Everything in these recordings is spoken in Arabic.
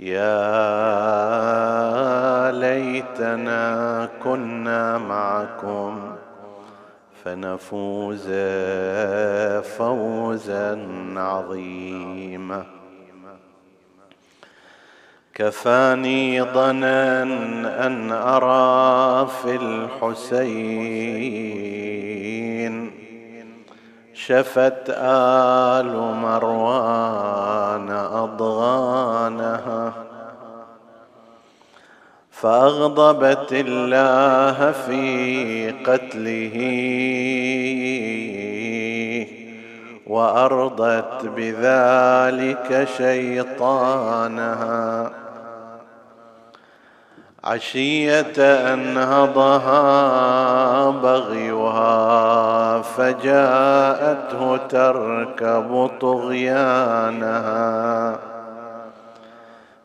يا ليتنا كنا معكم فنفوز فوزا عظيما. كفاني ظنا أن أرى في الحسين شفت آل مروان أضغانها فأغضبت الله في قتله وأرضت بذلك شيطانها. عشية أنهضها بغيها فجاءته تركب طغيانها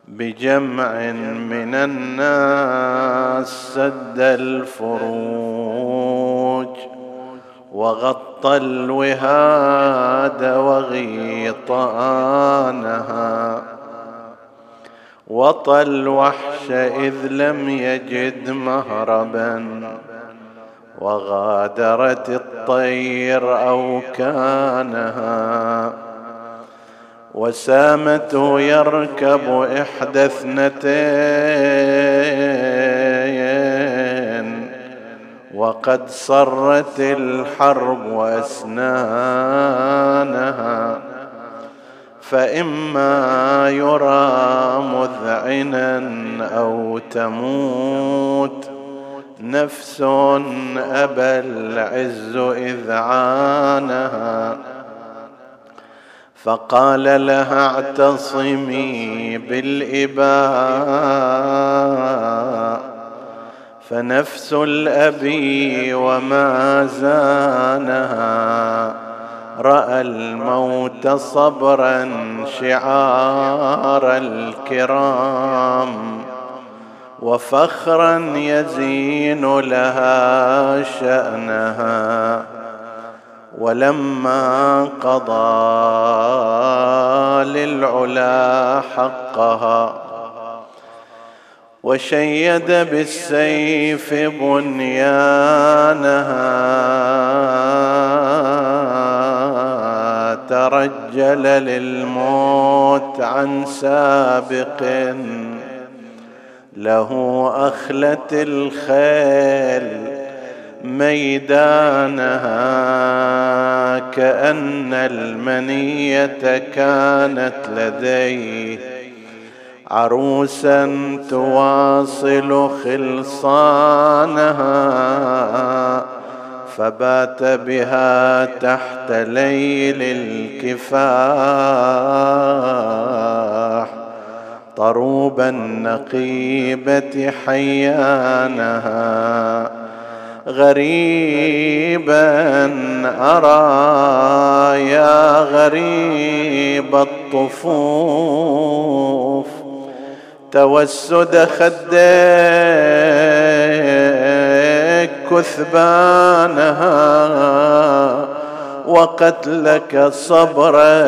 بجمع من الناس سد الفروج وغطى الوهاد وغيطانها وطى الوحش إذ لم يجد مهربا. وغادرت الطير اوكانها وسامته يركب إحدى اثنتين. وقد صرت الحرب وأسنانها. فإما يرى مذعنا أو تموت. نفس أبى العز إذعانها فقال لها اعتصمي بالإباء. فنفس الأبي وما زانها. رأى الموت صبرا شعار الكرام وفخرا يزين لها شأنها ولما قضى للعلا حقها وشيد بالسيف بنيانها ترجل للموت عن سابق له أخلت الخيل ميدانها كأن المنية كانت لديه. عروسا تواصل خلصانها فبات بها تحت ليل الكفاح طروب النقيبة حيانها غريبا أرى يا غريب الطفوف توسد خديك كثبانها وقتلك صبرا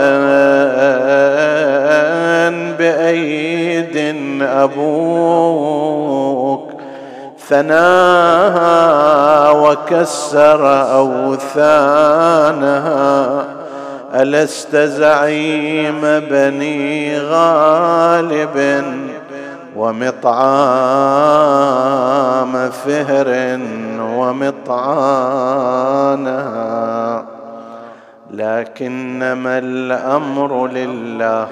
بأيد أبوك ثناها وكسر أوثانها ألست زعيم بني غالب ومطعام فهر ومطعانها لكنما الأمر لله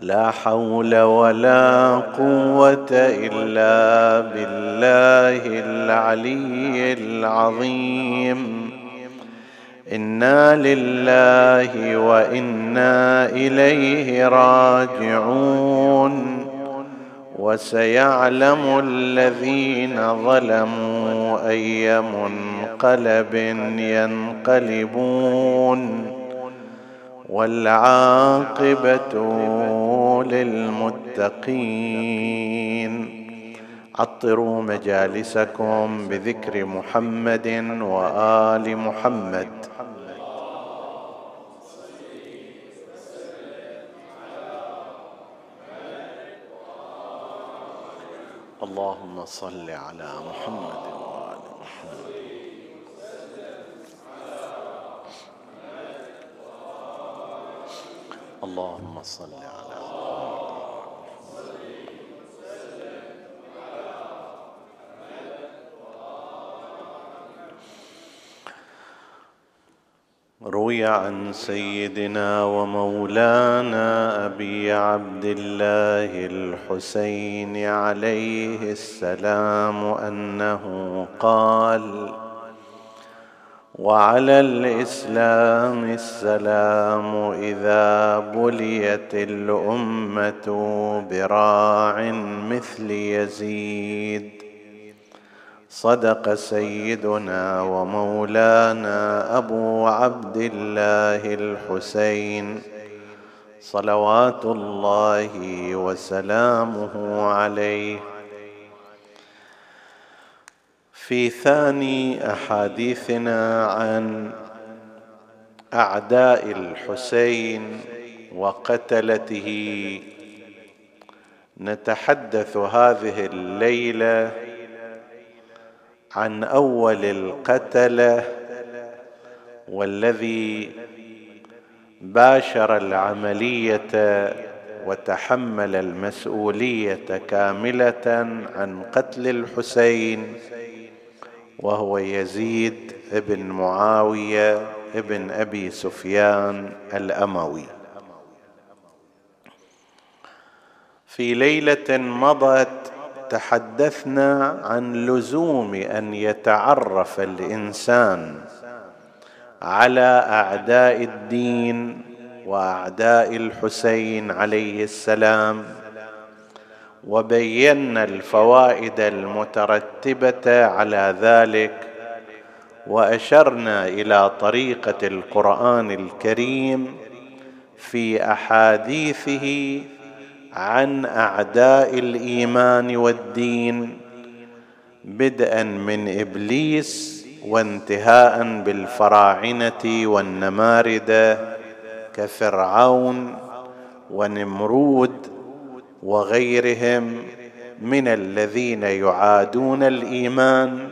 لا حول ولا قوة إلا بالله العلي العظيم. إنا لله وإنا إليه راجعون وسيعلم الذين ظلموا اي منقلب ينقلبون والعاقبه للمتقين عطروا مجالسكم بذكر محمد وآل محمد اللهم صل على محمد وآل محمد. اللهم صل على روي عن سيدنا ومولانا أبي عبد الله الحسين عليه السلام أنه قال وعلى الإسلام السلام إذا بليت الأمة براع مثل يزيد صدق سيدنا ومولانا أبو عبد الله الحسين. صلوات الله وسلامه عليه. في ثاني أحاديثنا عن أعداء الحسين وقتلته نتحدث هذه الليلة عن أول القتله والذي باشر العملية وتحمل المسؤولية كاملة عن قتل الحسين وهو يزيد بن معاوية ابن أبي سفيان الأموي. في ليلة مضت تحدثنا عن لزوم أن يتعرف الإنسان على أعداء الدين وأعداء الحسين عليه السلام وبينا الفوائد المترتبة على ذلك وأشرنا إلى طريقة القرآن الكريم في أحاديثه عن أعداء الإيمان والدين بدءا من إبليس وانتهاء بالفراعنة والنمارده كفرعون ونمرود وغيرهم من الذين يعادون الإيمان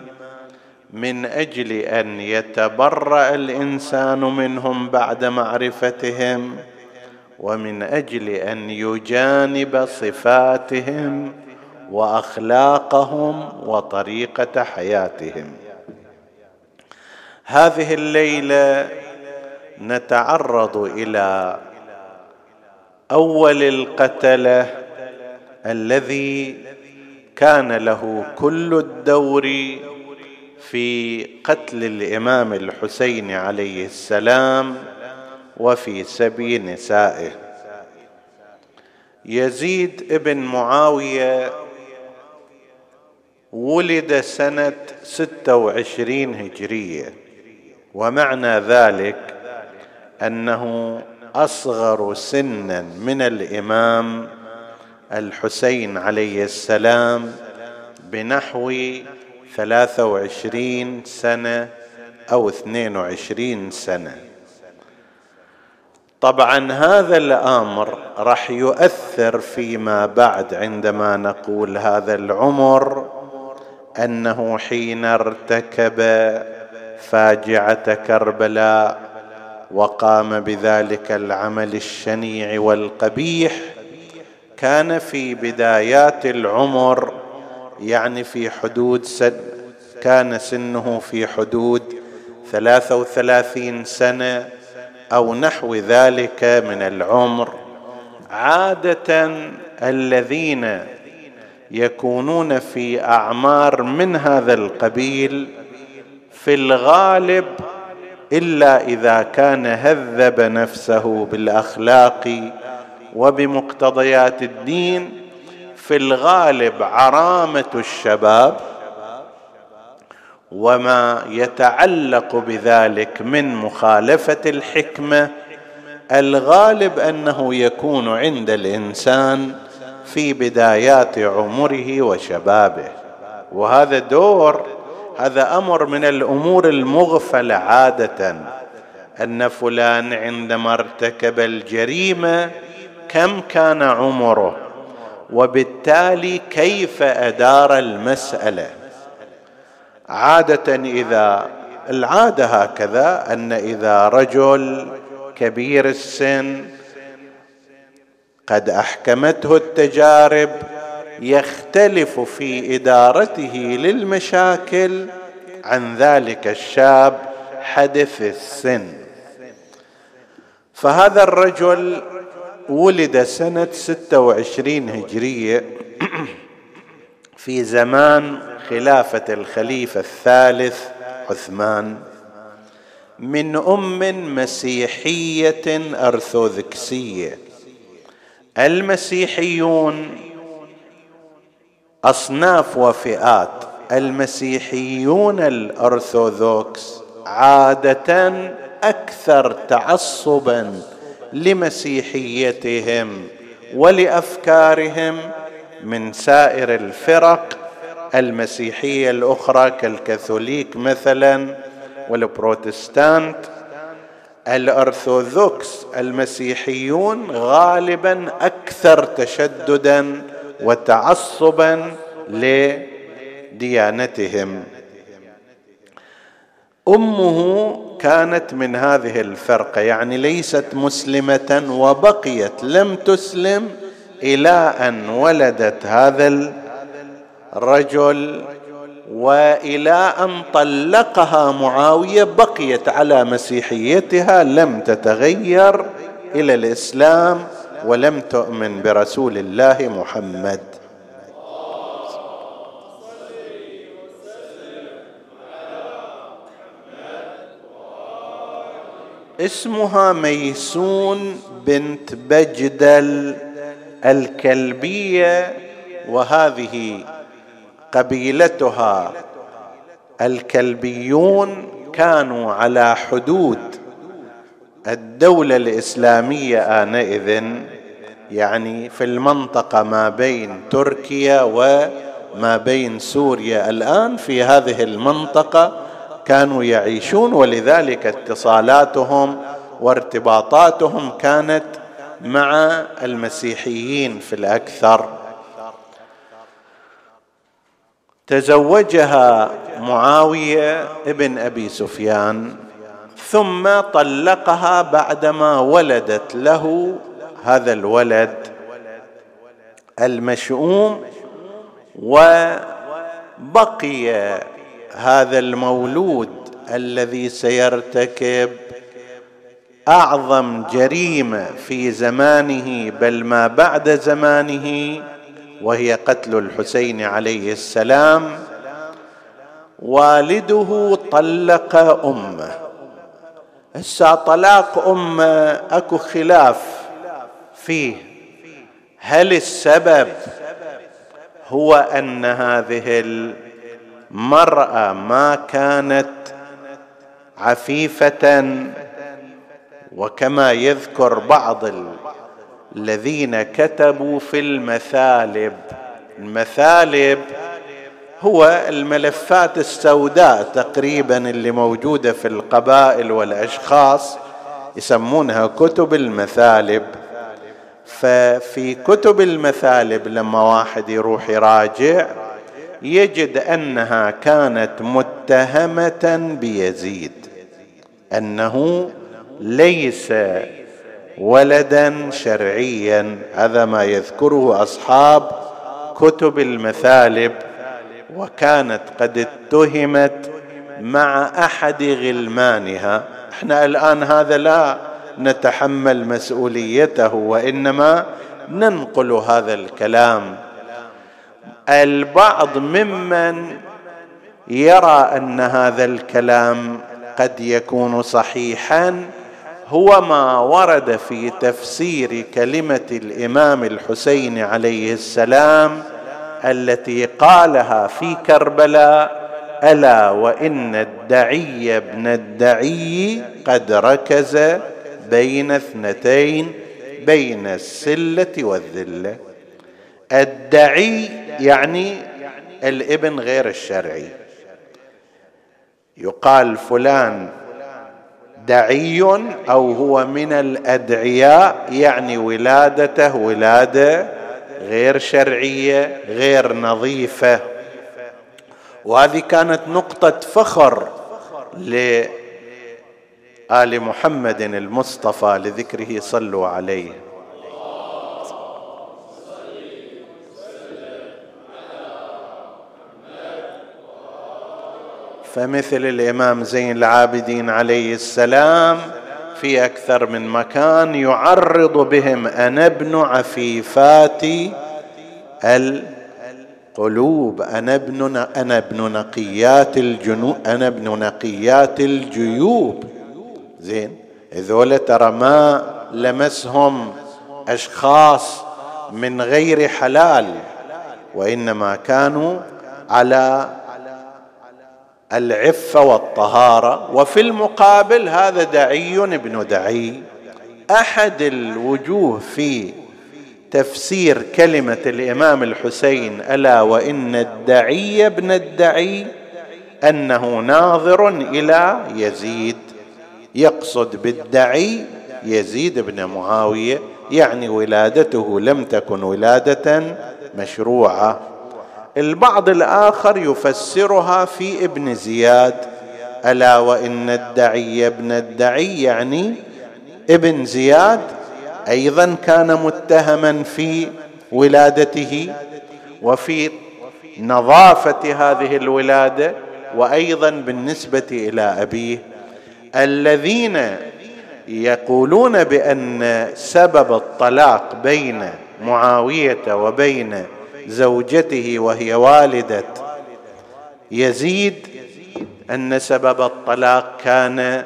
من أجل أن يتبرأ الإنسان منهم بعد معرفتهم ومن أجل أن يجانب صفاتهم وأخلاقهم وطريقة حياتهم. هذه الليلة نتعرض إلى أول القتله الذي كان له كل الدور في قتل الإمام الحسين عليه السلام وفي سبي نسائه. يزيد ابن معاوية ولد سنة ستة وعشرين هجرية. ومعنى ذلك أنه أصغر سنا من الإمام الحسين عليه السلام بنحو ثلاثة وعشرين سنة أو اثنين وعشرين سنة. طبعا هذا الأمر راح يؤثر فيما بعد عندما نقول هذا العمر أنه حين ارتكب فاجعة كربلاء وقام بذلك العمل الشنيع والقبيح كان في بدايات العمر يعني في حدود سن كان سنه في حدود ثلاثة وثلاثين سنة أو نحو ذلك من العمر. عادة الذين يكونون في أعمار من هذا القبيل في الغالب إلا إذا كان هذب نفسه بالأخلاق وبمقتضيات الدين في الغالب عرامة الشباب وما يتعلق بذلك من مخالفة الحكمة. الغالب أنه يكون عند الإنسان في بدايات عمره وشبابه. وهذا دور هذا أمر من الأمور المغفلة عادة. أن فلان عندما ارتكب الجريمة كم كان عمره؟ وبالتالي كيف أدار المسألة؟ عادة إذا العادة هكذا أن إذا رجل كبير السن قد أحكمته التجارب يختلف في إدارته للمشاكل عن ذلك الشاب حدث السن. فهذا الرجل ولد سنة ستة وعشرين هجرية في زمان خلافة الخليفة الثالث عثمان. من أم مسيحية أرثوذكسية. المسيحيون أصناف وفئات. المسيحيون الأرثوذكس عادة أكثر تعصبا لمسيحيتهم ولأفكارهم من سائر الفرق المسيحية الأخرى كالكاثوليك مثلا والبروتستانت الأرثوذكس المسيحيون غالبا أكثر تشددا وتعصبا لديانتهم. أمه كانت من هذه الفرقة يعني ليست مسلمة وبقيت لم تسلم إلى أن ولدت هذا الرجل وإلى أن طلقها معاوية بقيت على مسيحيتها لم تتغير إلى الإسلام ولم تؤمن برسول الله محمد. اسمها ميسون بنت بجدل الكلبية وهذه قبيلتها. الكلبيون كانوا على حدود. الدولة الإسلامية آنئذ يعني في المنطقة ما بين تركيا وما بين سوريا الآن في هذه المنطقة كانوا يعيشون ولذلك اتصالاتهم وارتباطاتهم كانت مع المسيحيين في الأكثر. تزوجها معاوية ابن أبي سفيان ثم طلقها بعدما ولدت له هذا الولد المشؤوم وبقي هذا المولود الذي سيرتكب أعظم جريمة في زمانه بل ما بعد زمانه وهي قتل الحسين عليه السلام. والده طلق أمه. هسه طلاق أمه أكو خلاف فيه. هل السبب هو أن هذه مرأة ما كانت عفيفة؟ وكما يذكر بعض الذين كتبوا في المثالب. المثالب هو الملفات السوداء تقريبا اللي موجودة في القبائل والأشخاص يسمونها كتب المثالب. ففي كتب المثالب لما واحد يروح يراجع يجد أنها كانت متهمة بيزيد أنه ليس ولدا شرعيا هذا ما يذكره أصحاب كتب المثالب. وكانت قد اتهمت مع أحد غلمانها. إحنا الآن هذا لا نتحمل مسؤوليته وإنما ننقل هذا الكلام. البعض ممن يرى أن هذا الكلام قد يكون صحيحا هو ما ورد في تفسير كلمة الإمام الحسين عليه السلام التي قالها في كربلاء ألا وإن الدعي ابن الدعي قد ركز بين اثنتين بين السلة والذلة. الدعي يعني الابن غير الشرعي. يقال فلان دعي أو هو من الأدعياء يعني ولادته ولاده غير شرعية غير نظيفة. وهذه كانت نقطة فخر لال محمد المصطفى لذكره صلوا عليه. فمثل الإمام زين العابدين عليه السلام في أكثر من مكان يعرض بهم أنا ابن عفيفات القلوب أنا ابن أنا ابن نقيات الجنوب أنا ابن نقيات الجيوب. زين؟ هذول ترى ما لمسهم أشخاص من غير حلال وإنما كانوا على العفه والطهارة وفي المقابل هذا دعي ابن دعي. أحد الوجوه في تفسير كلمة الإمام الحسين ألا وإن الدعي ابن الدعي أنه ناظر إلى يزيد. يقصد بالدعي يزيد بن معاوية يعني ولادته لم تكن ولادة مشروعة. البعض الآخر يفسرها في ابن زياد. ألا وإن الدعي ابن الدعي يعني ابن زياد أيضا كان متهما في ولادته وفي نظافة هذه الولادة وأيضا بالنسبة إلى أبيه. الذين يقولون بأن سبب الطلاق بين معاوية وبين زوجته وهي والدة. يزيد أن سبب الطلاق كان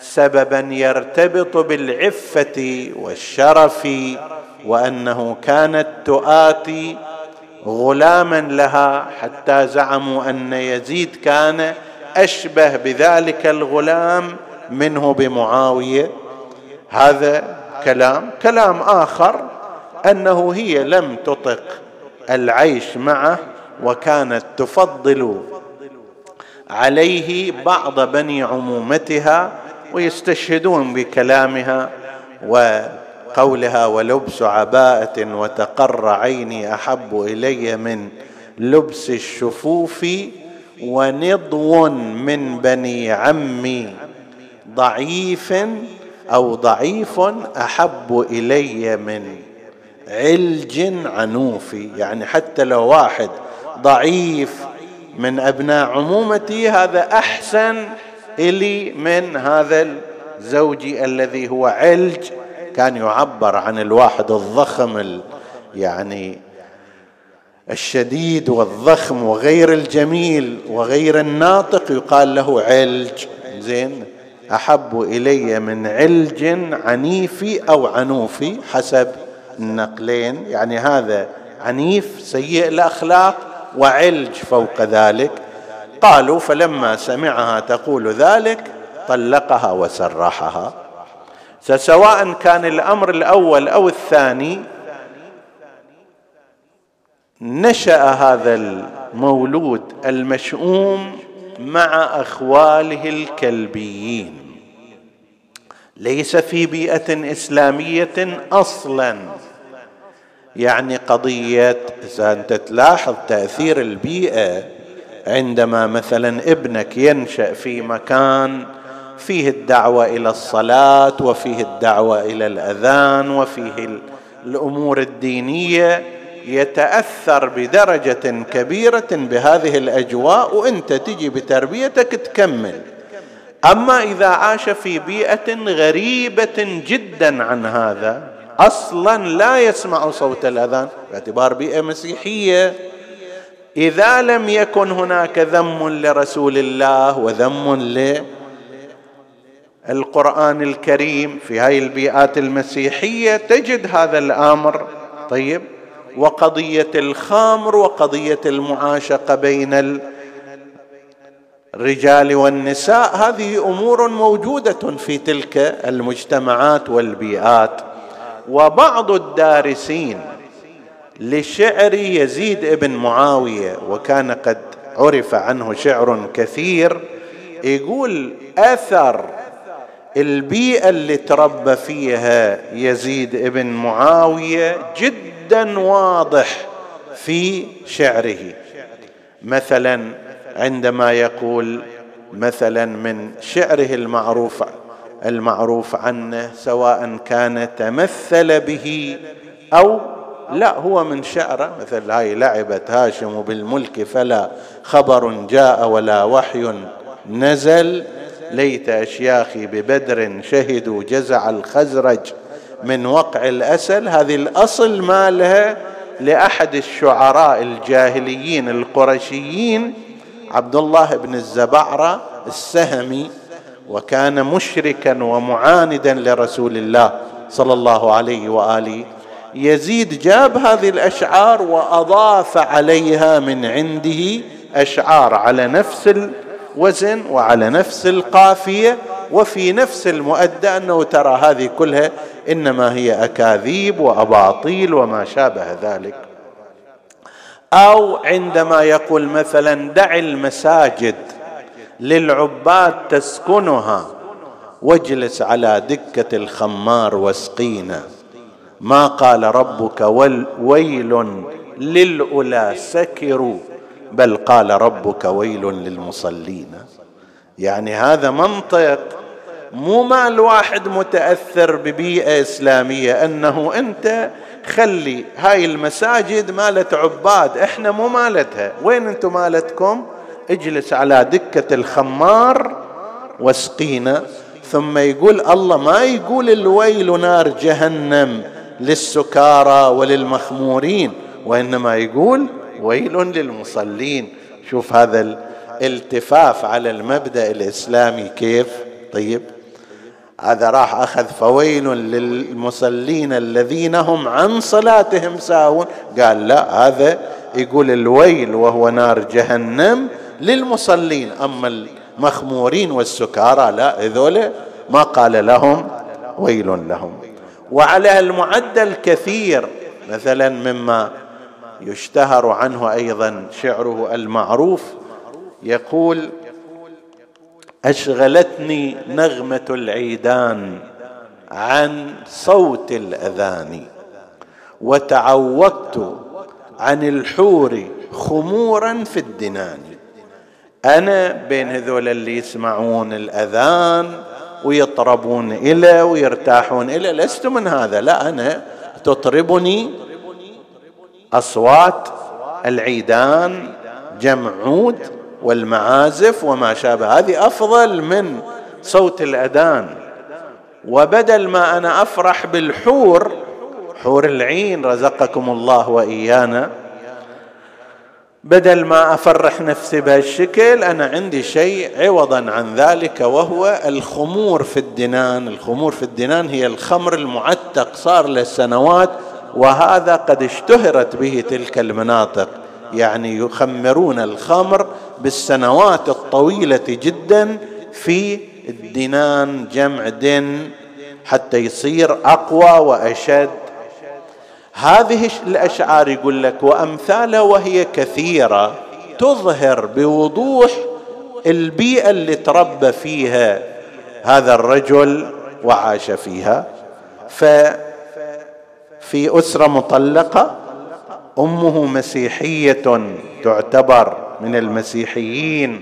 سببا يرتبط بالعفة والشرف وأنه كانت تؤاتي غلاما لها حتى زعموا أن يزيد كان أشبه بذلك الغلام منه بمعاوية. هذا كلام كلام آخر أنه هي لم تطق العيش معه وكانت تفضل عليه بعض بني عمومتها ويستشهدون بكلامها وقولها ولبس عباءة وتقر عيني أحب إلي من لبس الشفوف ونضو من بني عمي ضعيف أو ضعيف أحب إلي من علج عنوفي يعني حتى لو واحد ضعيف من أبناء عمومتي هذا أحسن إلي من هذا الزوج الذي هو علج كان يعبر عن الواحد الضخم يعني الشديد والضخم وغير الجميل وغير الناطق يقال له علج. زين؟ أحب إلي من علج عنيفي أو عنوفي حسب النقلين يعني هذا عنيف سيء الأخلاق وعلج فوق ذلك. قالوا فلما سمعها تقول ذلك طلقها وسرحها. فسواء كان الأمر الأول أو الثاني نشأ هذا المولود المشؤوم مع أخواله الكلبيين. ليس في بيئة إسلامية أصلا. يعني قضيه إذا أنت تلاحظ تأثير البيئة عندما مثلا ابنك ينشأ في مكان فيه الدعوة إلى الصلاة وفيه الدعوة إلى الأذان وفيه الأمور الدينية يتأثر بدرجة كبيرة بهذه الأجواء وأنت تجي بتربيتك تكمل. أما إذا عاش في بيئة غريبة جدا عن هذا أصلا لا يسمع صوت الأذان باعتبار بيئة مسيحية. إذا لم يكن هناك ذم لرسول الله وذم للقران الكريم في هذه البيئات المسيحية تجد هذا الأمر. طيب وقضية الخمر وقضية المعاشقة بين الرجال والنساء هذه أمور موجودة في تلك المجتمعات والبيئات. وبعض الدارسين لشعر يزيد بن معاوية وكان قد عرف عنه شعر كثير يقول أثر البيئة اللي تربى فيها يزيد بن معاوية جدا واضح في شعره. مثلا عندما يقول مثلا من شعره المعروف المعروف عنه سواء كان تمثل به أو لا هو من شعره مثل هاي لعبت هاشم بالملك فلا خبر جاء ولا وحي نزل. ليت أشياخي ببدر شهدوا جزع الخزرج من وقع الأسل. هذه الأصل مالها لأحد الشعراء الجاهليين القرشيين عبد الله بن الزبعرة السهمي وكان مشركا ومعاندا لرسول الله صلى الله عليه وآله. يزيد جاب هذه الأشعار وأضاف عليها من عنده أشعار على نفس الوزن وعلى نفس القافية وفي نفس المؤدى أنه ترى هذه كلها إنما هي أكاذيب وأباطيل وما شابه ذلك. أو عندما يقول مثلا دع المساجد للعباد تسكنها واجلس على دكة الخمار واسقينا. ما قال ربك ويل للأولى سكروا بل قال ربك ويل للمصلين. يعني هذا منطق مو مال واحد متأثر ببيئة إسلامية أنه أنت خلي هاي المساجد مالت عباد إحنا مو مالتها. وين أنتم مالتكم؟ اجلس على دكة الخمار واسقينا. ثم يقول الله ما يقول الويل نار جهنم للسكارى وللمخمورين وإنما يقول ويل للمصلين. شوف هذا الالتفاف على المبدأ الإسلامي كيف؟ طيب هذا راح أخذ فويل للمصلين الذين هم عن صلاتهم ساهون. قال لا هذا يقول الويل وهو نار جهنم للمصلين. أما المخمورين والسكارى لا هذول ما قال لهم ويل لهم. وعلى المعدل كثير مثلا مما يشتهر عنه أيضا شعره المعروف يقول أشغلتني نغمة العيدان عن صوت الأذان وتعوقت عن الحور خمورا في الدنان. أنا بين هذول اللي يسمعون الأذان ويطربون إلى ويرتاحون إلى لست من هذا لا أنا تطربني أصوات العيدان جمع عود والمعازف وما شابه. هذه أفضل من صوت الأذان. وبدل ما أنا أفرح بالحور حور العين رزقكم الله وإيانا. بدل ما أفرح نفسي بهالشكل أنا عندي شيء عوضا عن ذلك وهو الخمور في الدنان، الخمور في الدنان هي الخمر المعتق صار له سنوات وهذا قد اشتهرت به تلك المناطق، يعني يخمرون الخمر بالسنوات الطويلة جدا في الدنان جمع دن حتى يصير أقوى وأشد. هذه الأشعار يقول لك وامثالها وهي كثيرة تظهر بوضوح البيئة اللي تربى فيها هذا الرجل وعاش فيها. ففي أسرة مطلقة أمه مسيحية تعتبر من المسيحيين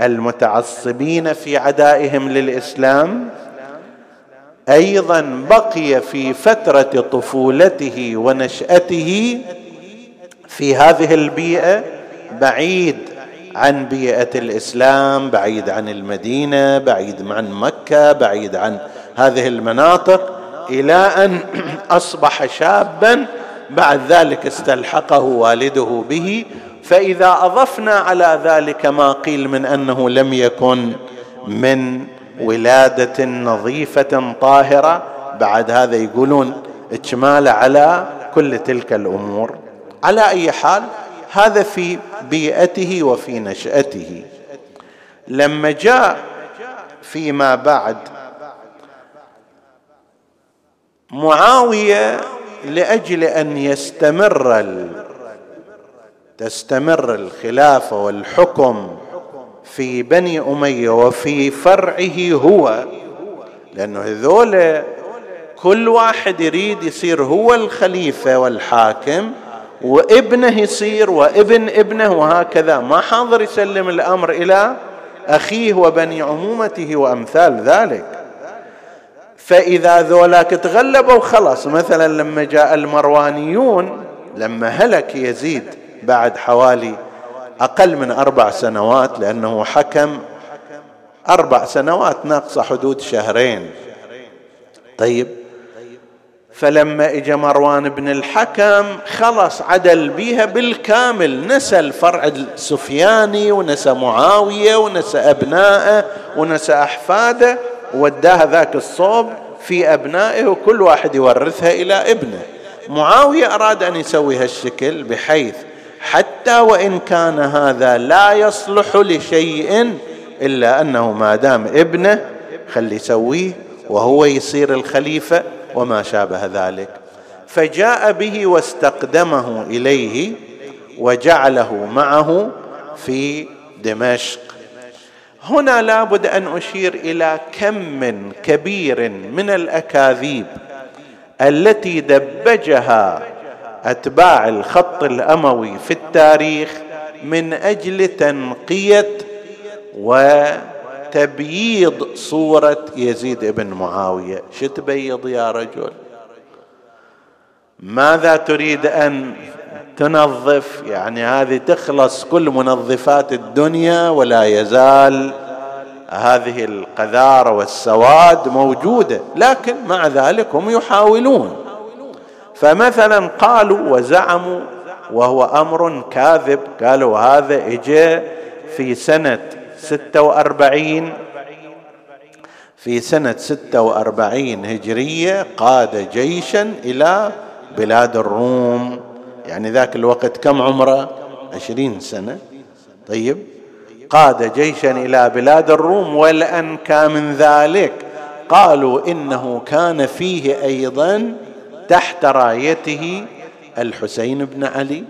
المتعصبين في عدائهم للإسلام. أيضا بقي في فترة طفولته ونشأته في هذه البيئة بعيد عن بيئة الإسلام بعيد عن المدينة بعيد عن مكة بعيد عن هذه المناطق إلى أن أصبح شابا بعد ذلك استلحقه والده به فإذا أضفنا على ذلك ما قيل من أنه لم يكن من ولادة نظيفة طاهرة بعد هذا يقولون اجمال على كل تلك الأمور. على أي حال هذا في بيئته وفي نشأته. لما جاء فيما بعد معاوية لأجل أن يستمر تستمر الخلافه والحكم في بني أمية وفي فرعه هو. لأنه هذول كل واحد يريد يصير هو الخليفة والحاكم وابنه يصير وابن ابنه وهكذا. ما حاضر يسلم الأمر إلى أخيه وبني عمومته وأمثال ذلك. فإذا ذولاك تغلبوا خلاص. مثلا لما جاء المروانيون لما هلك يزيد بعد حوالي أقل من أربع سنوات لأنه حكم أربع سنوات ناقصه حدود شهرين. طيب. فلما اجى مروان بن الحكم خلص عدل بيها بالكامل. نسى الفرع السفياني ونسى معاوية ونسى أبنائه ونسى أحفاده. وداها ذاك الصوب في أبنائه وكل واحد يورثها إلى ابنه. معاوية أراد أن يسوي هالشكل بحيث حتى وإن كان هذا لا يصلح لشيء إلا أنه ما دام ابنه خلي يسويه وهو يصير الخليفة وما شابه ذلك. فجاء به واستقدمه إليه وجعله معه في دمشق. هنا لابد أن أشير إلى كم كبير من الأكاذيب التي دبجها أتباع الخط الأموي في التاريخ من أجل تنقية وتبييض صورة يزيد بن معاوية. شو تبيض يا رجل؟ ماذا تريد أن تنظف يعني هذه تخلص كل منظفات الدنيا ولا يزال هذه القذارة والسواد موجودة لكن مع ذلك هم يحاولون. فمثلا قالوا وزعموا وهو أمر كاذب قالوا هذا اجى في سنة ستة وأربعين في سنة ستة وأربعين هجرية قاد جيشا إلى بلاد الروم. يعني ذاك الوقت كم عمره؟ عشرين سنة. طيب. قاد جيشا إلى بلاد الروم والأنكى من ذلك قالوا إنه كان فيه أيضا تحت رايته الحسين بن علي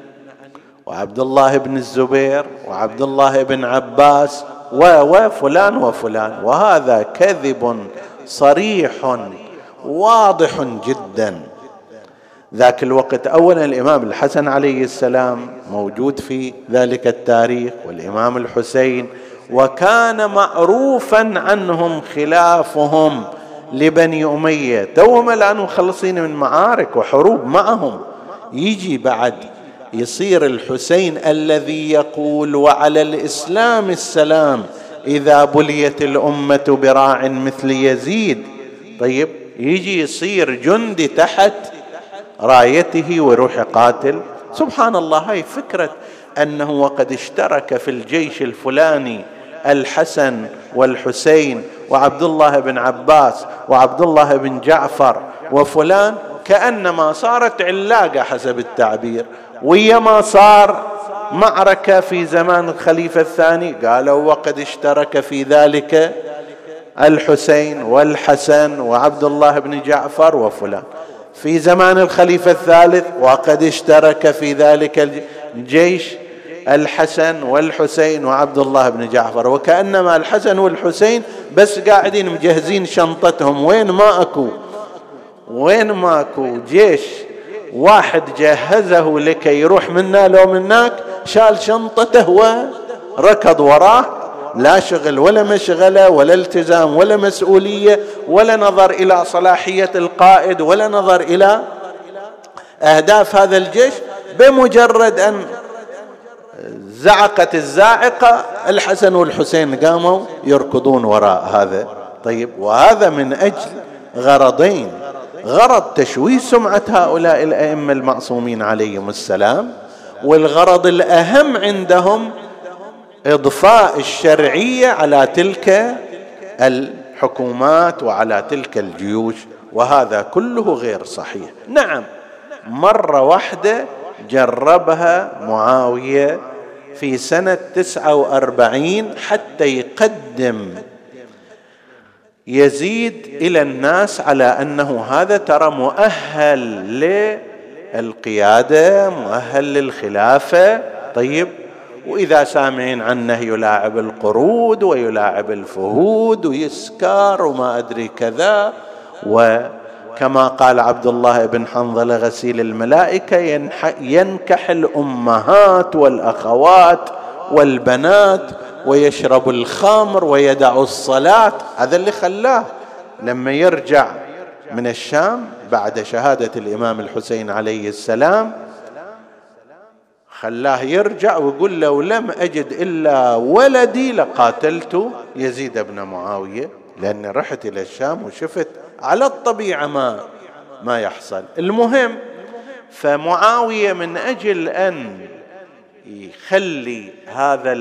وعبد الله بن الزبير وعبد الله بن عباس وفلان وفلان وهذا كذب صريح واضح جدا. ذاك الوقت اولا الإمام الحسن عليه السلام موجود في ذلك التاريخ والإمام الحسين وكان معروفا عنهم خلافهم لبني أمية. توهم الآن مخلصين من معارك وحروب معهم. يجي بعد يصير الحسين الذي يقول وعلى الإسلام السلام إذا بليت الأمة براع مثل يزيد. طيب يجي يصير جندي تحت رايته ويروح يقاتل سبحان الله هاي فكرة أنه وقد اشترك في الجيش الفلاني الحسن والحسين وعبد الله بن عباس وعبد الله بن جعفر وفلان كأنما صارت علاقة حسب التعبير. ويا ما صار معركة في زمان الخليفة الثاني؟ قالوا وقد اشترك في ذلك الحسين والحسن وعبد الله بن جعفر وفلان. في زمان الخليفة الثالث وقد اشترك في ذلك الجيش الحسن والحسين وعبد الله بن جعفر. وكأنما الحسن والحسين بس قاعدين مجهزين شنطتهم. وين ما أكو وين ما أكو جيش واحد جهزه لكي يروح منا لو مناك شال شنطته وركض وراه. لا شغل ولا مشغلة ولا التزام ولا مسؤولية ولا نظر إلى صلاحية القائد ولا نظر إلى أهداف هذا الجيش بمجرد أن زعقت الزاعقه الحسن والحسين قاموا يركضون وراء هذا. طيب وهذا من أجل غرضين. غرض تشويه سمعة هؤلاء الأئمة المعصومين عليهم السلام والغرض الأهم عندهم إضفاء الشرعية على تلك الحكومات وعلى تلك الجيوش وهذا كله غير صحيح. نعم مرة واحدة جربها معاوية في سنة تسعة وأربعين حتى يقدم يزيد إلى الناس على أنه هذا ترى مؤهل للقيادة مؤهل للخلافة. طيب وإذا سامعين عنه يلاعب القرود ويلاعب الفهود ويسكر وما أدري كذا. وكما قال عبد الله بن حنظله غسيل الملائكة ينكح الأمهات والأخوات والبنات ويشرب الخمر ويدع الصلاة. هذا اللي خلاه لما يرجع من الشام بعد شهادة الإمام الحسين عليه السلام خلاه يرجع ويقول لو لم أجد إلا ولدي لقاتلت يزيد بن معاوية لأني رحت إلى الشام وشفت على الطبيعة ما ما يحصل. المهم فمعاوية من أجل أن يخلي هذا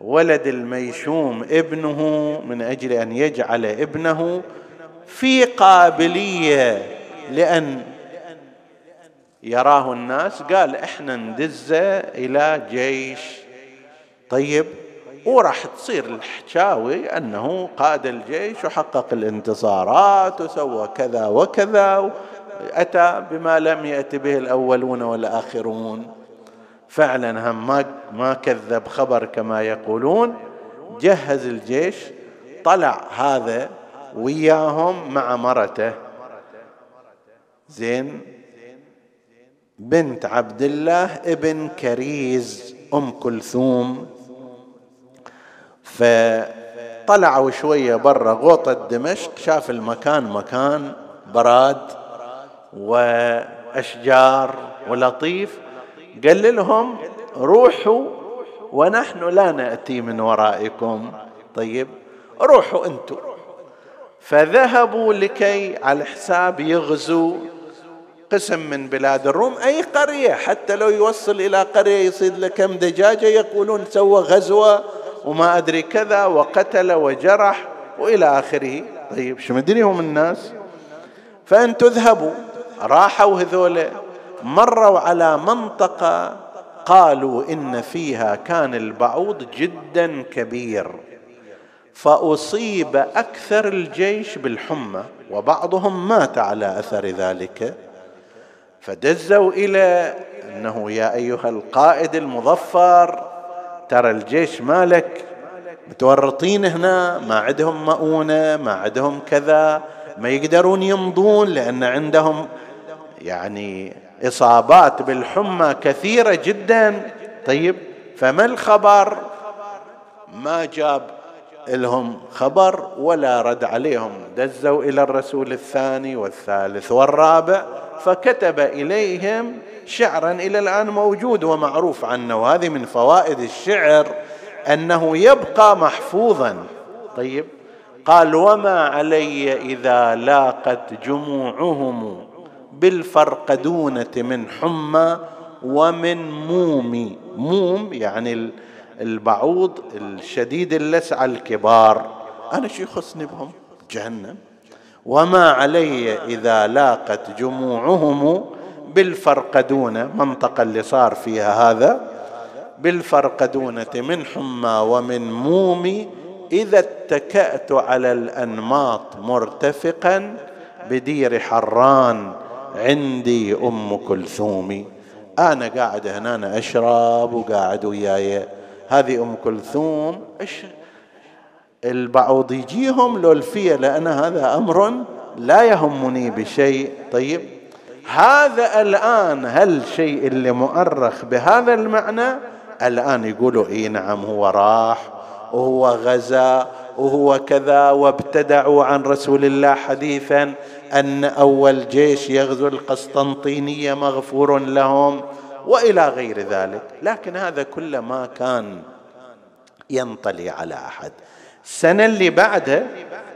الولد الميشوم ابنه من أجل أن يجعل ابنه في قابلية لأن يراه الناس قال إحنا ندزه إلى جيش. طيب وراح تصير الحكاوي أنه قاد الجيش وحقق الانتصارات وسوى كذا وكذا اتى بما لم يأت به الأولون والآخرون. فعلا هم ما كذب خبر كما يقولون. جهز الجيش طلع هذا وياهم مع مرته. زين بنت عبد الله ابن كريز أم كلثوم. فطلعوا شوية برا غوطة دمشق شاف المكان مكان براد وأشجار ولطيف. قال لهم روحوا ونحن لا نأتي من ورائكم. طيب روحوا أنتم. فذهبوا لكي على حساب يغزوا قسم من بلاد الروم. أي قرية؟ حتى لو يوصل إلى قرية يصيد له كم دجاجة يقولون سوى غزوة وما أدري كذا وقتل وجرح وإلى آخره. طيب شو مدري هم الناس؟ فأن تذهبوا. راحوا هذول مروا على منطقة قالوا إن فيها كان البعوض جدا كبير. فأصيب أكثر الجيش بالحمى وبعضهم مات على أثر ذلك. فدزوا إلى أنه يا أيها القائد المظفر ترى الجيش مالك متورطين هنا ما عندهم مؤونة ما عندهم كذا ما يقدرون يمضون لأن عندهم يعني إصابات بالحمى كثيرة جدا. طيب فما الخبر؟ ما جاب لهم خبر ولا رد عليهم. دزوا إلى الرسول الثاني والثالث والرابع فكتب إليهم شعرا إلى الآن موجود ومعروف عنه. وهذه من فوائد الشعر أنه يبقى محفوظا. طيب. قال وما علي إذا لاقت جموعهم بالفرقدونه من حمى ومن موم موم يعني البعوض الشديد اللسع الكبار. أنا شو يخصني بهم؟ جهنم. وما علي إذا لاقت جموعهم بالفرقدونه منطقة اللي صار فيها هذا. بالفرقدونه من حمى ومن موم إذا اتكأت على الأنماط مرتفقا بدير حران عندي أم كلثوم. أنا قاعد هنا أنا أشرب وقاعد وياي. هذه أم كلثوم إيش؟ البعوض يجيهم لو الفية لأن هذا أمر لا يهمني بشيء. طيب هذا الآن هل شيء اللي مؤرخ بهذا المعنى؟ الآن يقولوا إي نعم هو راح وهو غزا وهو كذا وابتدعوا عن رسول الله حديثا أن أول جيش يغزو القسطنطينية مغفور لهم. وإلى غير ذلك. لكن هذا كله ما كان ينطلي على أحد. السنة اللي بعدها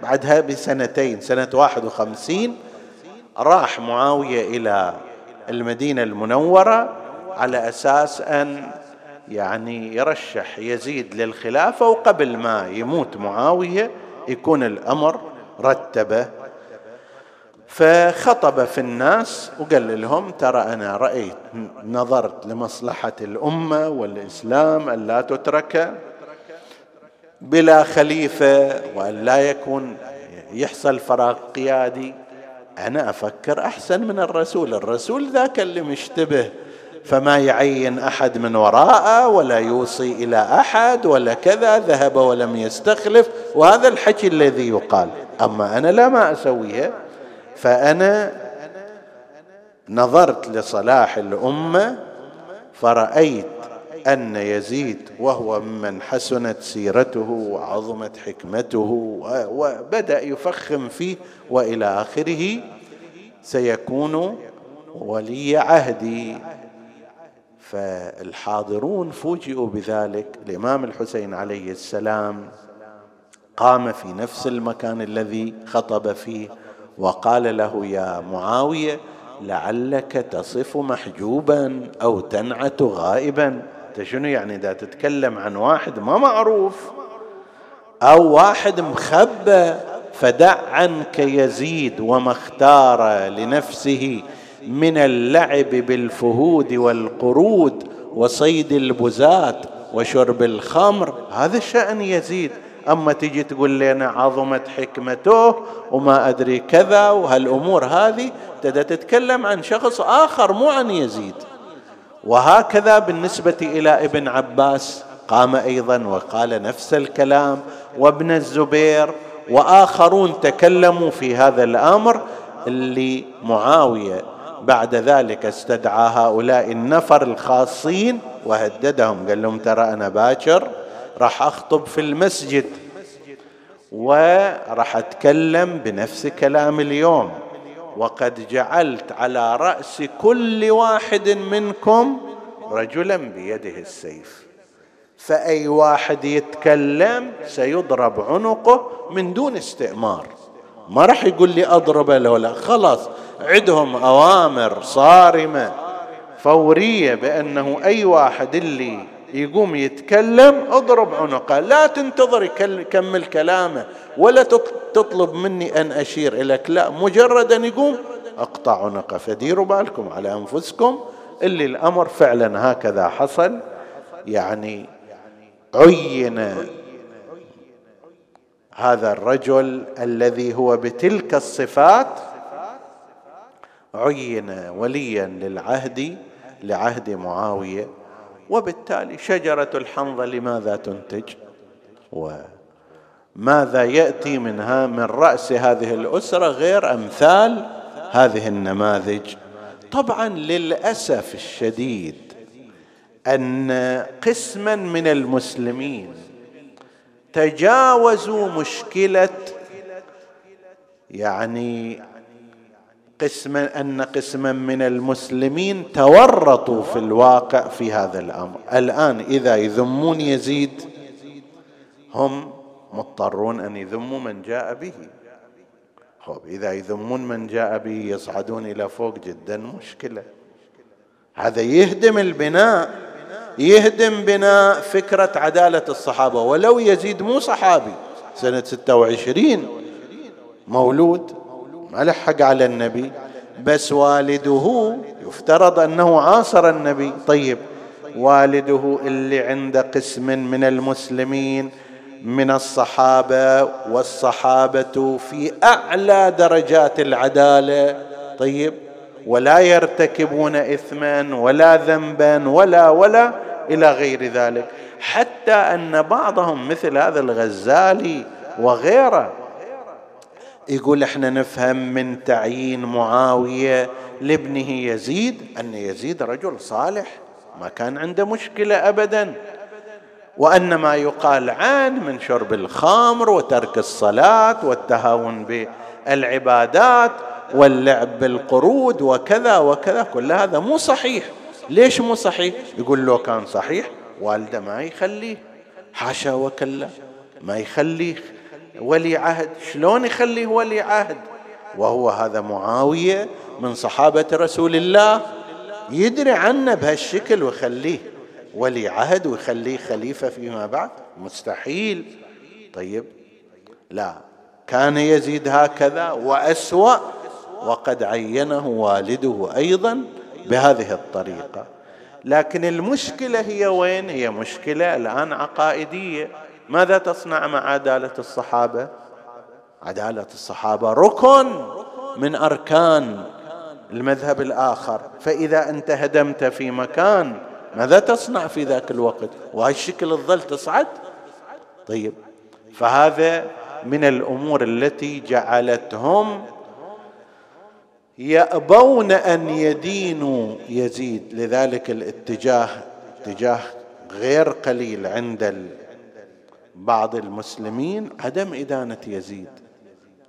بعدها بسنتين سنة واحد وخمسين راح معاوية إلى المدينة المنورة على أساس أن يعني يرشح يزيد للخلافة وقبل ما يموت معاوية يكون الأمر رتبه فخطب في الناس وقال لهم ترى أنا رأيت نظرت لمصلحة الأمة والإسلام أن لا تترك بلا خليفة وأن لا يكون يحصل فراغ قيادي. أنا أفكر أحسن من الرسول الرسول ذاك اللي مشتبه فما يعين أحد من وراءه ولا يوصي إلى أحد ولا كذا ذهب ولم يستخلف وهذا الحكي الذي يقال. أما أنا لا ما اسويها فأنا نظرت لصلاح الأمة فرأيت أن يزيد وهو ممن حسنت سيرته وعظمت حكمته وبدأ يفخم فيه وإلى آخره سيكون ولي عهدي. فالحاضرون فوجئوا بذلك. الإمام الحسين عليه السلام قام في نفس المكان الذي خطب فيه وقال له يا معاوية لعلك تصف محجوبا أو تنعت غائبا. أنت شنو يعني إذا تتكلم عن واحد ما معروف أو واحد مخبى فدع عنك يزيد وما اختار لنفسه من اللعب بالفهود والقرود وصيد البزات وشرب الخمر. هذا شأن يزيد. أما تجي تقول لنا عظمت حكمته وما أدري كذا وهالأمور هذه تتكلم عن شخص آخر مو عن يزيد. وهكذا بالنسبة إلى ابن عباس قام أيضا وقال نفس الكلام وابن الزبير وآخرون تكلموا في هذا الأمر اللي معاوية بعد ذلك استدعى هؤلاء النفر الخاصين وهددهم قال لهم ترى أنا باكر راح أخطب في المسجد وراح أتكلم بنفس كلام اليوم. وقد جعلت على رأس كل واحد منكم رجلا بيده السيف. فأي واحد يتكلم سيضرب عنقه من دون استئمار. ما راح يقول لي اضربه له لا. خلاص عندهم أوامر صارمة. فورية بأنه أي واحد اللي يقوم يتكلم اضرب عنقه. لا تنتظر يكمل كلامه ولا تطلب مني أن أشير لك لا مجرد أن يقوم أقطع عنقه. فديروا بالكم على أنفسكم اللي الأمر فعلا هكذا حصل. يعني عين هذا الرجل الذي هو بتلك الصفات عين وليا للعهد لعهد معاوية. وبالتالي شجرة الحنظل لماذا تنتج؟ وماذا يأتي منها من رأس هذه الأسرة غير أمثال هذه النماذج؟ طبعا للأسف الشديد أن قسما من المسلمين تجاوزوا مشكلة يعني قسما أن قسما من المسلمين تورطوا في الواقع في هذا الأمر. الآن إذا يذمون يزيد هم مضطرون أن يذموا من جاء به. خب إذا يذمون من جاء به يصعدون إلى فوق جدا مشكلة. هذا يهدم البناء يهدم بناء فكرة عدالة الصحابة. ولو يزيد مو صحابي سنة 26 مولود. ما لحق على النبي بس والده يفترض أنه عاصر النبي. طيب والده اللي عند قسم من المسلمين من الصحابة والصحابة في أعلى درجات العدالة. طيب ولا يرتكبون اثما ولا ذنبا ولا ولا إلى غير ذلك. حتى أن بعضهم مثل هذا الغزالي وغيره يقول إحنا نفهم من تعيين معاوية لابنه يزيد أن يزيد رجل صالح ما كان عنده مشكلة ابدا. وأن ما يقال عنه من شرب الخمر وترك الصلاة والتهاون بالعبادات واللعب بالقرود وكذا وكذا كل هذا مو صحيح. ليش مو صحيح؟ يقول لو كان صحيح والده ما يخليه حاشا وكلا ما يخليه. ولي عهد. شلون يخليه ولي عهد؟ وهو هذا معاوية من صحابة رسول الله يدري عنه بهالشكل ويخليه ولي عهد ويخليه خليفة فيما بعد. مستحيل. طيب. لا. كان يزيد هكذا وأسوأ وقد عينه والده أيضا بهذه الطريقة. لكن المشكلة هي وين؟ هي مشكلة الآن عقائدية. ماذا تصنع مع عدالة الصحابة؟ عدالة الصحابة ركن من أركان المذهب الآخر. فإذا انت هدمت في مكان ماذا تصنع في ذاك الوقت؟ وهالشكل الظل تصعد؟ طيب فهذا من الأمور التي جعلتهم يأبون أن يدينوا يزيد. لذلك الاتجاه اتجاه غير قليل عند بعض المسلمين عدم إدانة يزيد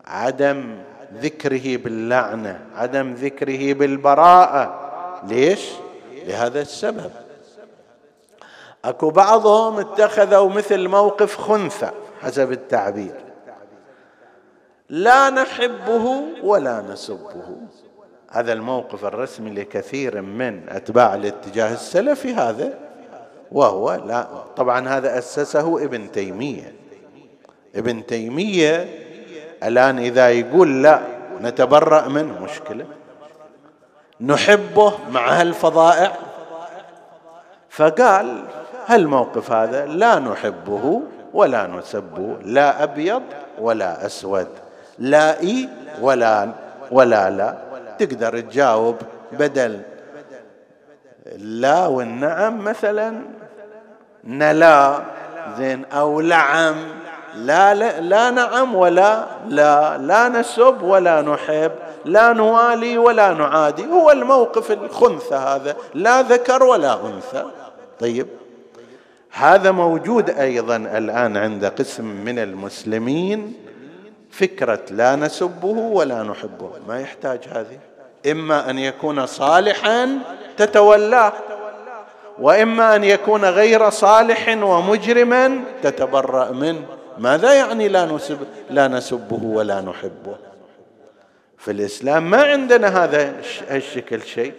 عدم ذكره باللعنة عدم ذكره بالبراءة. ليش؟ لهذا السبب. أكو بعضهم اتخذوا مثل موقف خنثى حسب التعبير. لا نحبه ولا نسبه. هذا الموقف الرسمي لكثير من أتباع الاتجاه السلفي هذا. وهو لا. طبعا هذا أسسه ابن تيمية. ابن تيمية الآن إذا يقول لا نتبرأ منه مشكلة. نحبه مع هالفظائع فقال هالموقف هذا لا نحبه ولا نسبه لا أبيض ولا أسود لا إي ولا ولا لا. تقدر تجاوب بدل لا والنعم مثلا. نلا. زين. أو لعم. لا, لا لا نعم ولا لا. لا نسب ولا نحب. لا نوالي ولا نعادي. هو الموقف الخنثى هذا. لا ذكر ولا أنثى. طيب. هذا موجود أيضا الآن عند قسم من المسلمين. فكرة لا نسبه ولا نحبه. ما يحتاج هذه. إما أن يكون صالحا تتولاه. وإما أن يكون غير صالح ومجرما تتبرأ منه. ماذا يعني لا نسب لا نسبه ولا نحبه؟ في الإسلام ما عندنا هذا الشكل شيء.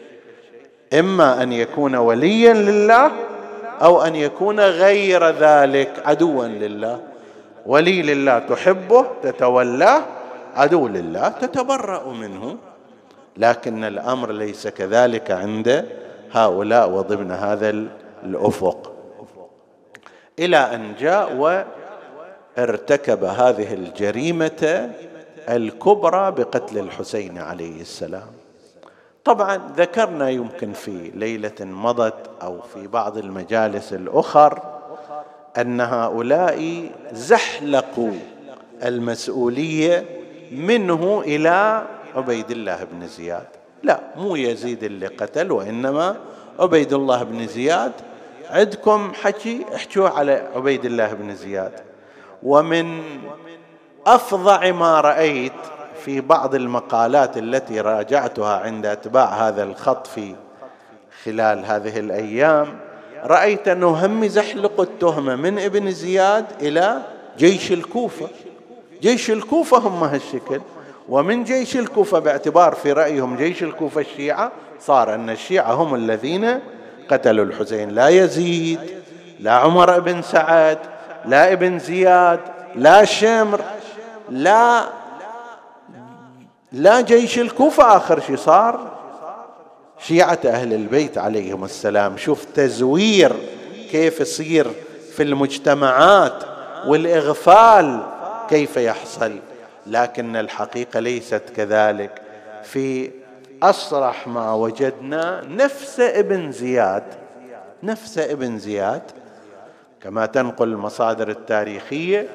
إما أن يكون وليا لله أو أن يكون غير ذلك عدوا لله. ولي لله تحبه تتولاه عدو لله تتبرأ منه. لكن الأمر ليس كذلك عند هؤلاء وضمن هذا الأفق. إلى أن جاء وارتكب هذه الجريمة الكبرى بقتل الحسين عليه السلام. طبعا ذكرنا يمكن في ليلة مضت أو في بعض المجالس الأخر أن هؤلاء زحلقوا المسؤولية منه إلى عبيد الله بن زياد. لا مو يزيد اللي قتل وإنما عبيد الله بن زياد. عندكم حكي احكوا على عبيد الله بن زياد. ومن أفظع ما رأيت في بعض المقالات التي راجعتها عند أتباع هذا الخط في خلال هذه الأيام رأيت أنه هم يزحلق التهمه من ابن زياد إلى جيش الكوفة. جيش الكوفة هم هالشكل. ومن جيش الكوفة باعتبار في رأيهم جيش الكوفة الشيعة صار أن الشيعة هم الذين قتلوا الحسين. لا يزيد لا عمر بن سعد لا ابن زياد لا شمر لا لا جيش الكوفة. آخر شيء صار شيعة أهل البيت عليهم السلام. شوف تزوير كيف يصير في المجتمعات والإغفال كيف يحصل. لكن الحقيقة ليست كذلك. في أصرح ما وجدنا نفس ابن زياد نفس ابن زياد. كما تنقل المصادر التاريخية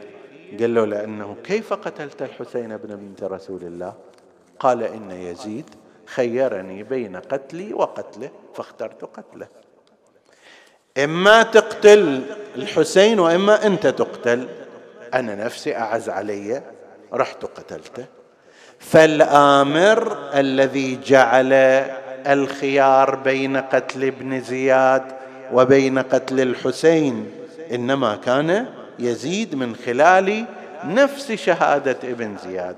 قال له لأنه كيف قتلت الحسين بن بنت رسول الله؟ قال إن يزيد خيرني بين قتلي وقتله فاخترت قتله. إما تقتل الحسين وإما أنت تقتل. أنا نفسي أعز علي. رحت قتلته فالآمر الذي جعل الخيار بين قتل ابن زياد وبين قتل الحسين إنما كان يزيد من خلال نفس شهادة ابن زياد.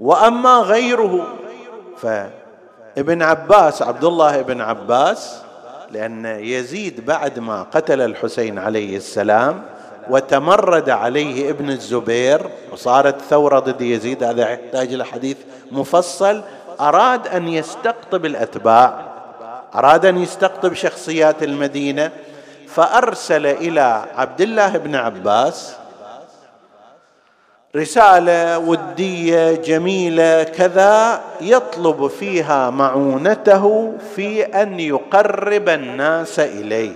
وأما غيره فابن عباس عبد الله بن عباس لأن يزيد بعد ما قتل الحسين عليه السلام وتمرد عليه ابن الزبير وصارت ثورة ضد يزيد هذا يحتاج إلى حديث مفصل أراد أن يستقطب الأتباع أراد أن يستقطب شخصيات المدينة فأرسل إلى عبد الله بن عباس رسالة ودية جميلة كذا يطلب فيها معونته في أن يقرب الناس إليه.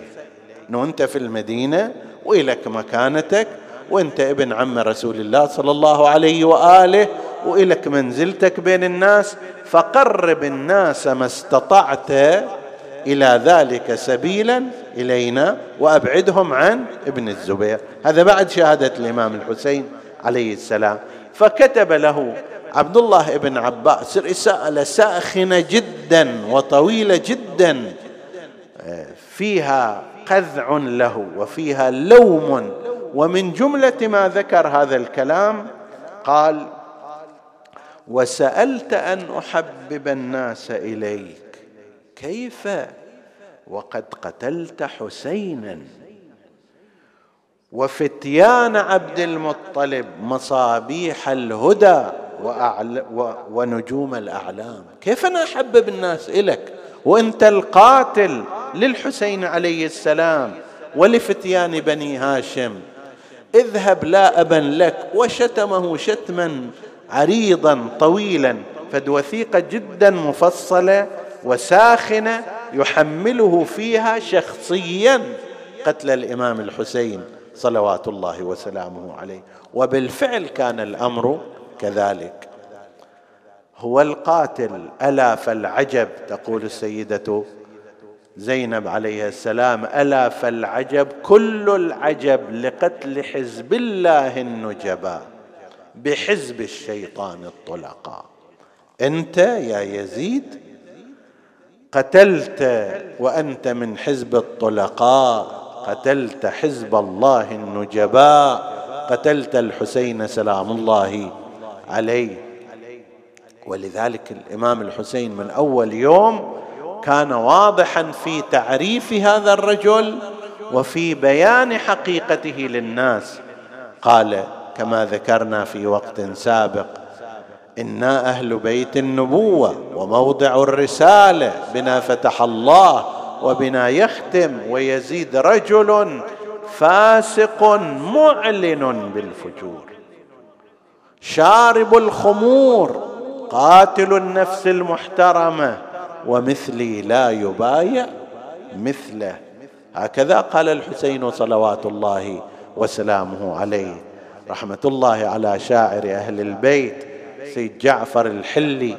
إنه أنت في المدينة وإلك مكانتك وإنت ابن عم رسول الله صلى الله عليه وآله وإلك منزلتك بين الناس فقرب الناس ما استطعت إلى ذلك سبيلا إلينا وأبعدهم عن ابن الزبير. هذا بعد شهادة الإمام الحسين عليه السلام. فكتب له عبد الله بن عباس رسالة ساخنة جدا وطويلة جدا فيها قذع له وفيها لوم. ومن جملة ما ذكر هذا الكلام قال وسألت أن أحبب الناس إليك كيف؟ وقد قتلت حسينا. وفتيان عبد المطلب مصابيح الهدى ونجوم الأعلام. كيف أنا أحبب الناس إليك؟ وأنت القاتل. للحسين عليه السلام ولفتيان بني هاشم. اذهب لا أبا لك وشتمه شتما عريضا طويلا فد وثيقه جدا مفصله وساخنه يحمله فيها شخصيا قتل الإمام الحسين صلوات الله وسلامه عليه. وبالفعل كان الأمر كذلك. هو القاتل الا فالعجب تقول السيدة زينب عليه السلام ألا فالعجب كل العجب لقتل حزب الله النجبا بحزب الشيطان الطلقاء. أنت يا يزيد قتلت وأنت من حزب الطلقاء قتلت حزب الله النجباء قتلت الحسين سلام الله عليه. ولذلك الإمام الحسين من أول يوم كان واضحا في تعريف هذا الرجل وفي بيان حقيقته للناس. قال كما ذكرنا في وقت سابق أنا أهل بيت النبوة وموضع الرسالة بنا فتح الله وبنا يختم ويزيد رجل فاسق معلن بالفجور. شارب الخمور قاتل النفس المحترمة ومثلي لا يبايع مثله. هكذا قال الحسين صلوات الله وسلامه عليه. رحمة الله على شاعر أهل البيت سيد جعفر الحلي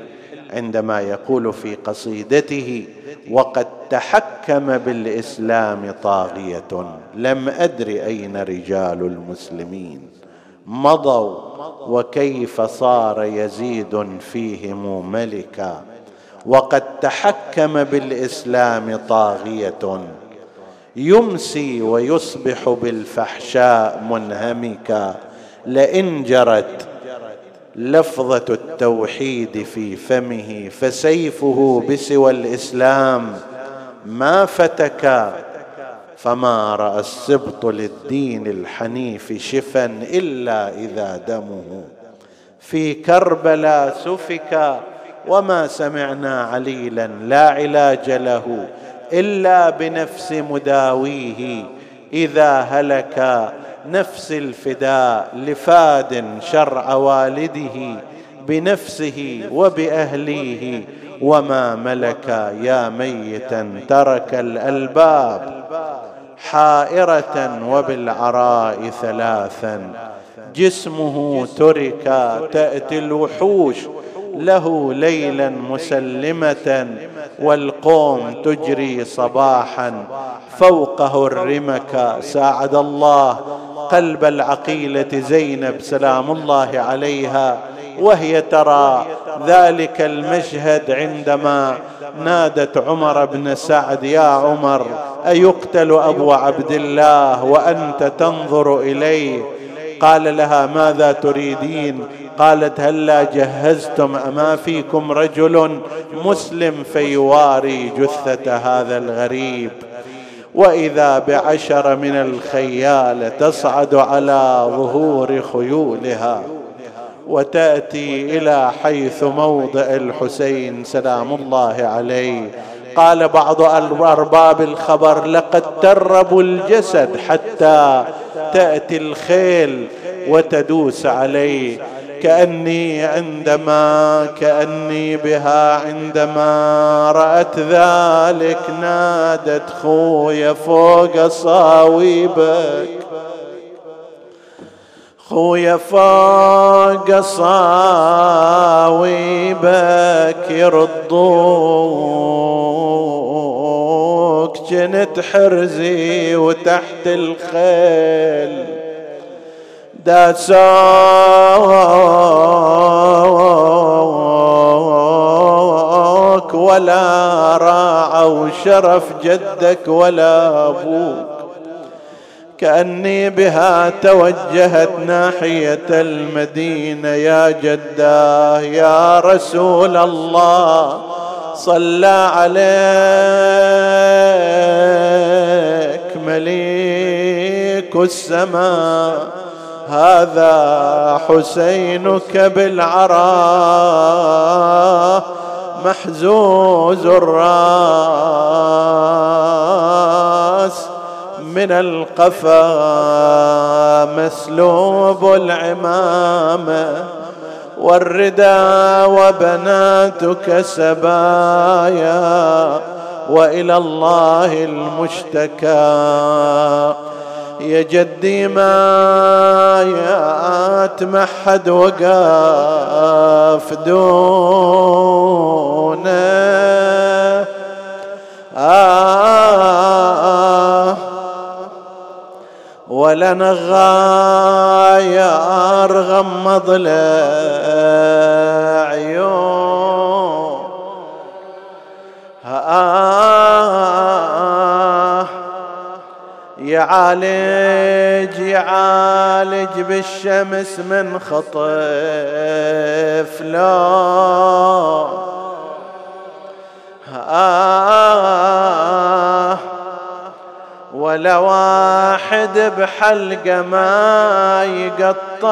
عندما يقول في قصيدته وقد تحكم بالإسلام طاغية لم أدر أين رجال المسلمين مضوا وكيف صار يزيد فيهم ملكا وقد تحكم بالإسلام طاغية. يمسي ويصبح بالفحشاء منهمكا. لئن جرت لفظة التوحيد في فمه فسيفه بسوى الإسلام. ما فتك فما رأى السبط للدين الحنيف شفا إلا إذا دمه. في كربلاء سفك وما سمعنا عليلا لا علاج له الا بنفس مداويه اذا هلك نفس الفداء لفاد شرع والده بنفسه وباهليه وما ملك يا ميتا ترك الالباب حائره وبالعراء ثلاثا جسمه ترك تاتي الوحوش له ليلا مسلمة والقوم تجري صباحا فوقه الرمك. ساعد الله قلب العقيلة زينب سلام الله عليها وهي ترى ذلك المشهد عندما نادت عمر بن سعد يا عمر أيقتل أبو عبد الله وأنت تنظر إليه؟ قال لها ماذا تريدين؟ قالت هلا جهزتم أما فيكم رجل مسلم فيواري جثة هذا الغريب. وإذا بعشر من الخيال تصعد على ظهور خيولها وتأتي إلى حيث موضع الحسين سلام الله عليه. قال بعض ارباب الخبر لقد تربوا الجسد حتى تأتي الخيل وتدوس عليه. كأني عندما كأني بها عندما رأت ذلك نادت خويا فوق صاويبك. خويا فوق صاويبك يرضوك جنت حرزي وتحت الخيل. داسوك ولا راعوا شرف جدك ولا أبوك كاني بها توجهت ناحيه المدينة يا جداه يا رسول الله صلى عليك مليك السماء هذا حسينك بالعراء محزوز الراس من القفا مسلوب العمامه والردى وبناتك سبايا وإلى الله المشتكى يا جدي ما يات محد وقاف دونه. آه. ولا نغاير غمض له عيون آه. يعالج يعالج بالشمس من خطف لا. آه ولا واحد بحلقة ما يقطر.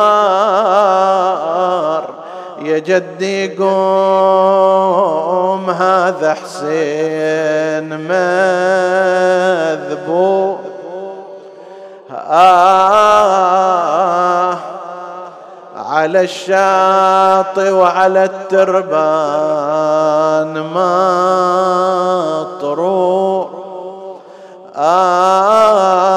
يا جدي قوم هذا حسين مذبوح. آه على الشاطئ وعلى التربان ما طروح آه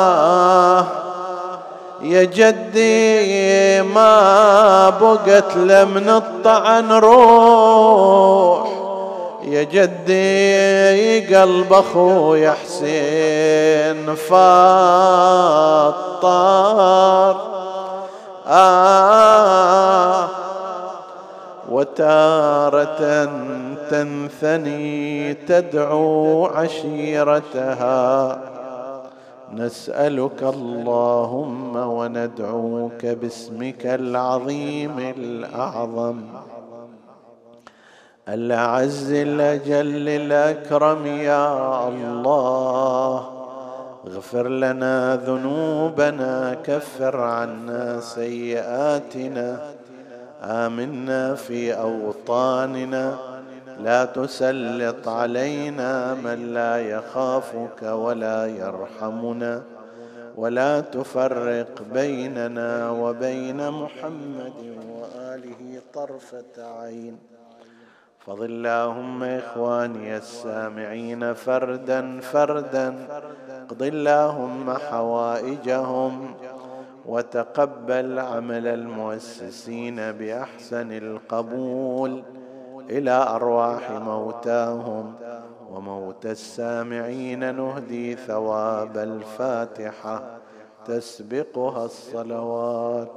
يا جدي ما بقت لمن الطعن روح. يا جدي قلب أخويا حسين فطار آه وتارة تنثني تدعو عشيرتها. نسألك اللهم وندعوك باسمك العظيم الأعظم. الأعز الأجل الأكرم يا الله. اغفر لنا ذنوبنا كفر عنا سيئاتنا. آمنا في أوطاننا. لا تسلط علينا من لا يخافك ولا يرحمنا. ولا تفرق بيننا وبين محمد وآله طرفة عين. فضل اللهم إخواني السامعين فردا فردا. اقض اللهم حوائجهم وتقبل عمل المؤسسين بأحسن القبول إلى أرواح موتاهم وموتى السامعين نهدي ثواب الفاتحة تسبقها الصلوات.